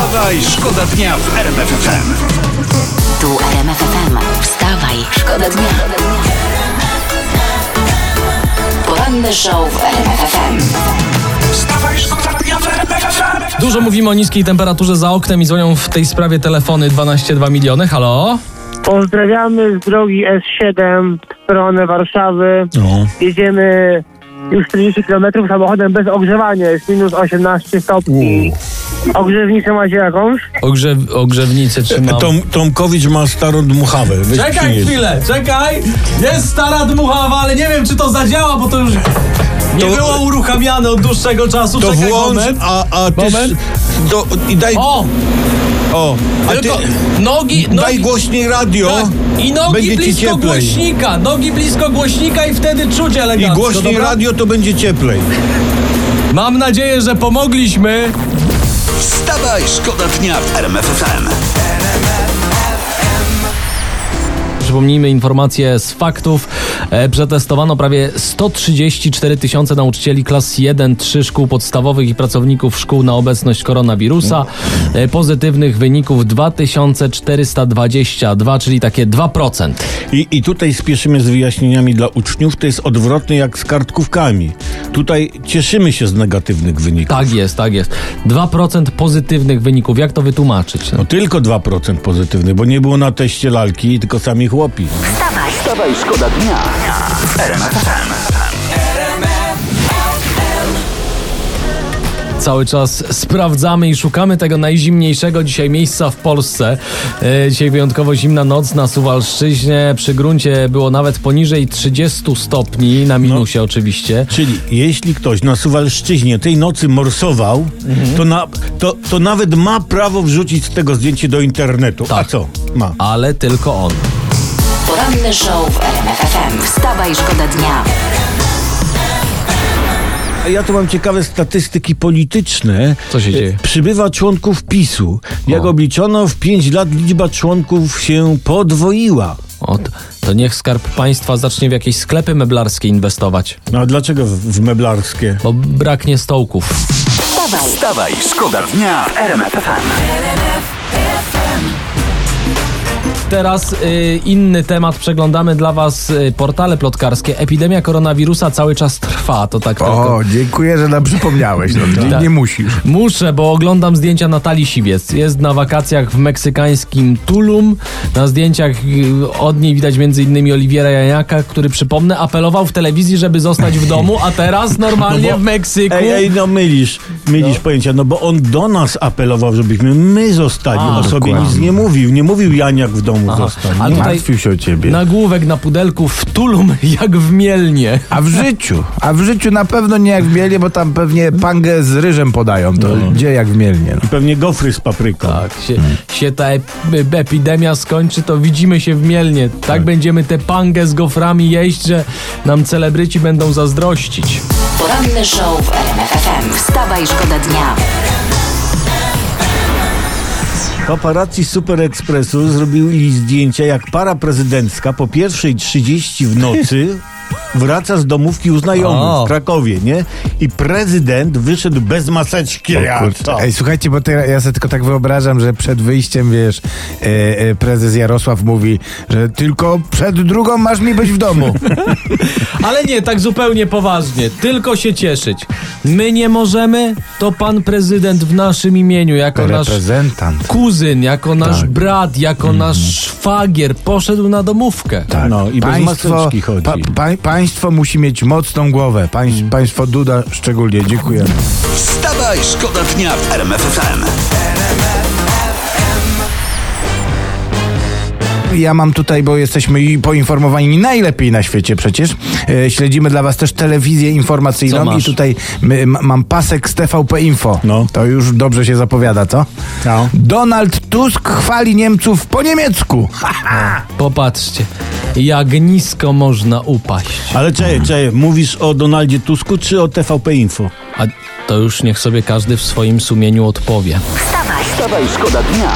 Wstawaj, szkoda dnia w RMF FM. Tu RMF FM. Wstawaj, szkoda dnia. Poranny show w RMF FM. Wstawaj, szkoda dnia w RMF FM. Dużo mówimy o niskiej temperaturze za oknem i dzwonią w tej sprawie telefony 12,2 miliony. Halo? Pozdrawiamy z drogi S7 w stronę Warszawy. No. Jedziemy już 40 km samochodem bez ogrzewania, jest minus 18 stopni. Ogrzewnicę macie jakąś? Ogrze ogrzewnicę trzymam. Tom, Tomkowicz ma starą dmuchawę. Weź Czekaj przynieś. chwilę, czekaj! Jest stara dmuchawa, ale nie wiem czy to zadziała, bo to już nie To- było uruchamiane od dłuższego czasu. To czekaj włącz, moment. a, a ty... Moment. Do, I daj... O! O a ty... Tylko nogi, Daj nogi, głośniej radio. tak, I nogi będzie ci blisko cieplej. głośnika, nogi blisko głośnika i wtedy czuć I elegancko, głośniej dobra? radio, to będzie cieplej. Mam nadzieję, że pomogliśmy. Wstawaj, szkoda dnia w RMF Przypomnijmy informacje z faktów. E, przetestowano prawie 134 tysiące nauczycieli klas 1-3 szkół podstawowych i pracowników szkół na obecność koronawirusa. E, pozytywnych wyników 2422, czyli takie 2%. I, I tutaj spieszymy z wyjaśnieniami dla uczniów. To jest odwrotnie jak z kartkówkami. Tutaj cieszymy się z negatywnych wyników. Tak jest, tak jest. 2% pozytywnych wyników. Jak to wytłumaczyć? No tylko 2% pozytywnych, bo nie było na teście lalki, tylko sami chłopi. Wstawaj, Wstawaj, szkoda dnia RMF. Cały czas sprawdzamy i szukamy tego najzimniejszego dzisiaj miejsca w Polsce. E, dzisiaj wyjątkowo zimna noc na Suwalszczyźnie. Przy gruncie było nawet poniżej 30 stopni, na minusie oczywiście. Czyli jeśli ktoś na Suwalszczyźnie tej nocy morsował, Mhm. to, na, to, to nawet ma prawo wrzucić z tego zdjęcie do internetu. A Tak. co? Ma. Ale tylko on. Poranny show w RMF FM. Wstawaj, szkoda dnia. A Ja tu mam ciekawe statystyki polityczne. Co się E, dzieje? Przybywa członków PiSu. Jak O. obliczono, w 5 lat liczba członków się podwoiła. O, to niech Skarb Państwa zacznie w jakieś sklepy meblarskie inwestować, No a dlaczego w, w meblarskie? bo braknie stołków. Wstawaj, Wstawaj, szkoda dnia w RMF FM. Teraz y, inny temat. Przeglądamy dla Was y, portale plotkarskie. Epidemia koronawirusa cały czas trwa. To tak tylko. O, dziękuję, że nam przypomniałeś. No, nie, Tak. nie musisz. Muszę, bo oglądam zdjęcia Natalii Siwiec. Jest na wakacjach w meksykańskim Tulum. Na zdjęciach y, od niej widać m.in. Oliwiera Janiaka, który przypomnę, apelował w telewizji, żeby zostać w domu, a teraz normalnie No bo- w Meksyku. Ej, ej, no mylisz, mylisz pojęcia, no bo on do nas apelował, żebyśmy my zostali. A, o sobie dokładnie. nic nie mówił. Nie mówił Janiak w domu zostań. A Nie. tutaj Martwił się o ciebie. nagłówek na pudelku w Tulum jak w Mielnie. A w życiu? A w życiu na pewno nie jak w Mielnie, bo tam pewnie pangę z ryżem podają. To gdzie jak w Mielnie? No. Pewnie gofry z papryką. Tak, się, się ta ep- epidemia skończy, to widzimy się w Mielnie. Tak, będziemy tę pangę z goframi jeść, że nam celebryci będą zazdrościć. poranny show w RMF FM. Wstawaj, szkoda dnia. Paparazzi Super Expressu zrobili zdjęcia, jak para prezydencka po pierwszej 30 w nocy wraca z domówki u znajomych O. w Krakowie, nie? I prezydent wyszedł bez maseczki. O Ja? Ej, słuchajcie, bo te, ja sobie tylko tak wyobrażam, że przed wyjściem, wiesz, e, e, prezes Jarosław mówi, że tylko przed drugą masz mi być w domu. Ale nie, tak zupełnie poważnie. Tylko się cieszyć. My nie możemy, to pan prezydent w naszym imieniu, jako nasz kuzyn, jako nasz Tak. brat, jako nasz szwagier poszedł na domówkę. Tak. No, i bez maseczki chodzi. pa, państwo musi mieć mocną głowę. Pań, Państwo Duda szczególnie. Dziękuję. Wstawaj, szkoda dnia w RMF Ja mam tutaj, bo jesteśmy poinformowani najlepiej na świecie przecież. E, śledzimy dla was też telewizję informacyjną i tutaj my, m- mam pasek z TVP Info. No. To już dobrze się zapowiada, co? No. Donald Tusk chwali Niemców po niemiecku. Popatrzcie, jak nisko można upaść. Ale czekaj, czekaj, mówisz o Donaldzie Tusku czy o TVP Info? A to już niech sobie każdy w swoim sumieniu odpowie. Wstawaj, Wstawaj, szkoda dnia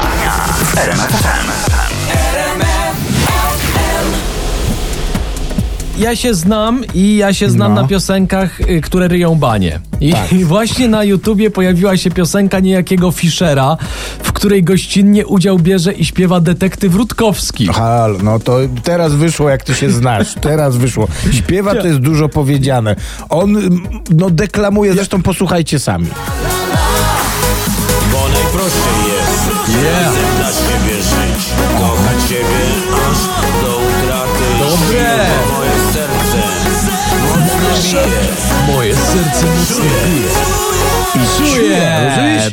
w ja się znam i ja się znam No. na piosenkach, y, które ryją banie. I Tak. właśnie na YouTubie pojawiła się piosenka niejakiego Fischera, w której gościnnie udział bierze i śpiewa detektyw Rutkowski. Halo, no to teraz wyszło, jak ty się znasz. Teraz wyszło. Śpiewa to jest dużo powiedziane. On no deklamuje, zresztą posłuchajcie sami. Bo najprościej jest razem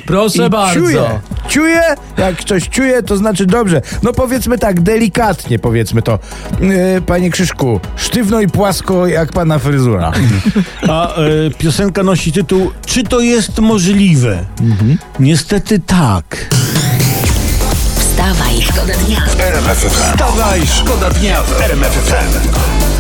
Proszę I bardzo. Czuje. Czuje? Jak ktoś czuje, to znaczy dobrze. No powiedzmy tak, delikatnie powiedzmy to. Yy, panie Krzyszku, sztywno i płasko jak pana fryzura. A e, piosenka nosi tytuł Czy to jest możliwe? Niestety tak. Wstawaj, szkoda dnia. Wstawaj, szkoda dnia w RMF FM.